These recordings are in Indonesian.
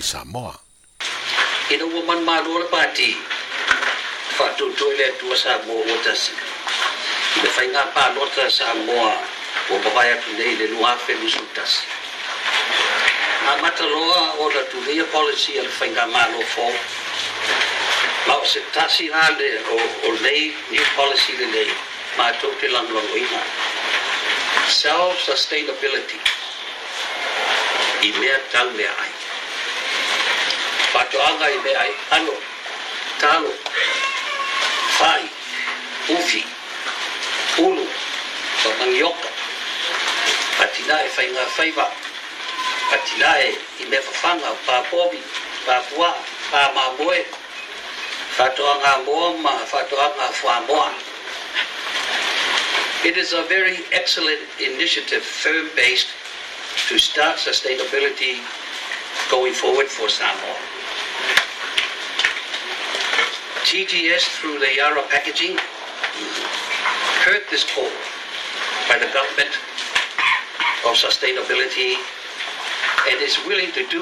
Samoa. Ina ua man malo le pati. Fatu tu le tu Samoa o tasi. Ina fai ngā pālota Samoa o papaya tu nei le lua fe musu tasi. Ngā mataloa o la tu via policy al fai ngā malo fo. Lau se tasi ngā le o, o nei, new policy le nei. Mā tau te lang lang ina. Self-sustainability. I mea tau mea ai. ano fai ufi mangioka patina e patina e i fafanga papua moa It is a very excellent initiative, firm-based, to start sustainability going forward for Samoa. TGS through the Yara packaging heard this call by the government of sustainability and is willing to do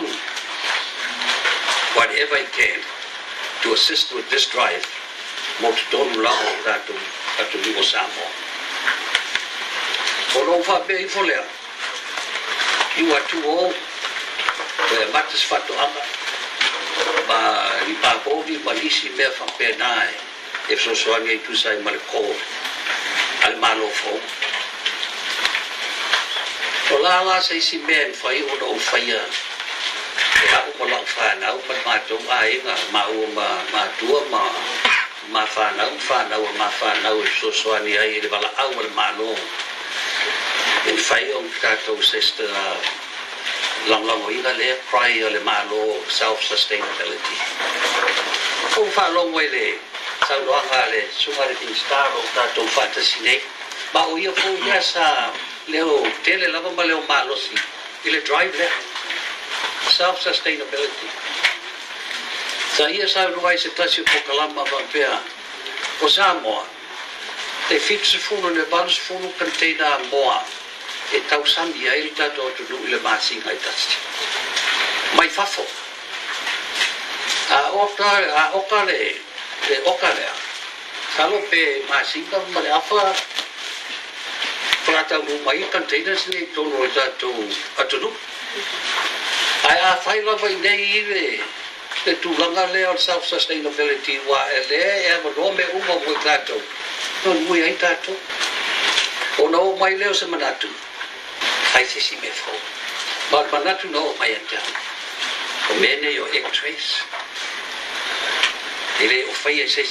whatever it can to assist with this drive mo te tonu lao tātou atu ligo Samoa. O rau wha bea i folea. You are too old. Eh, e matas whatu anga. Ma i pāpovi ma nisi mea whampea nāe. E so soange i tusai ma le kōre. Ale malo fō. O la la sa isi mea i o no whaia. E hau ma lau ma a ma ua ma mātua ma ma whanau whanau ma whanau e so soani ai e le au le malo. E o sister lang lang o ina le cry o le malo self-sustainability. O whalongo i le sau loanga le sunga le ting star o tātou fantasy nei. Ma o ia fo ia sa leo tele lava ma leo malo si. I le drive le. Self-sustainability. Sa ia sa ruai se tasi o kalama vampea. O Samoa. Te fit se funu le vans funu container moa. e tau sami ai le tato atu nu ile maasinga i. Mai fafo. A oka, a oka le, le oka lea. Salo pe maasinga ma le afa prata mu mai containers ni tono i tato atu nu. Ai a fai lava i nei i le te tūranga lea on self-sustainability wa e lea e ama no me umo mui tato. Nō nui ai tato. O nō mai leo se manatu. I see me fou. but I do not O Many of your trace. Ele o fai ese